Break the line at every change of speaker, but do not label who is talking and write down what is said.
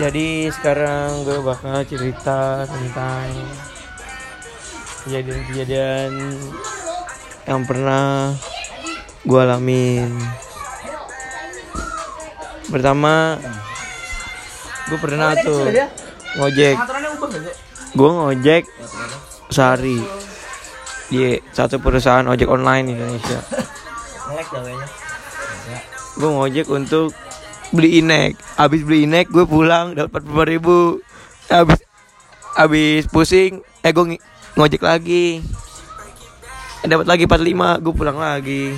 Jadi sekarang gue bakal cerita tentang kejadian-kejadian yang pernah gue alamin. Pertama, gue pernah tuh ngojek. Gue ngojek sehari di satu perusahaan ojek online di Indonesia. Gue ngojek untuk beli inek. Abis beli inek, gue pulang dapat empat ribu. Abis abis pusing, eh gue ngojek lagi. dapat lagi 45 gue pulang lagi.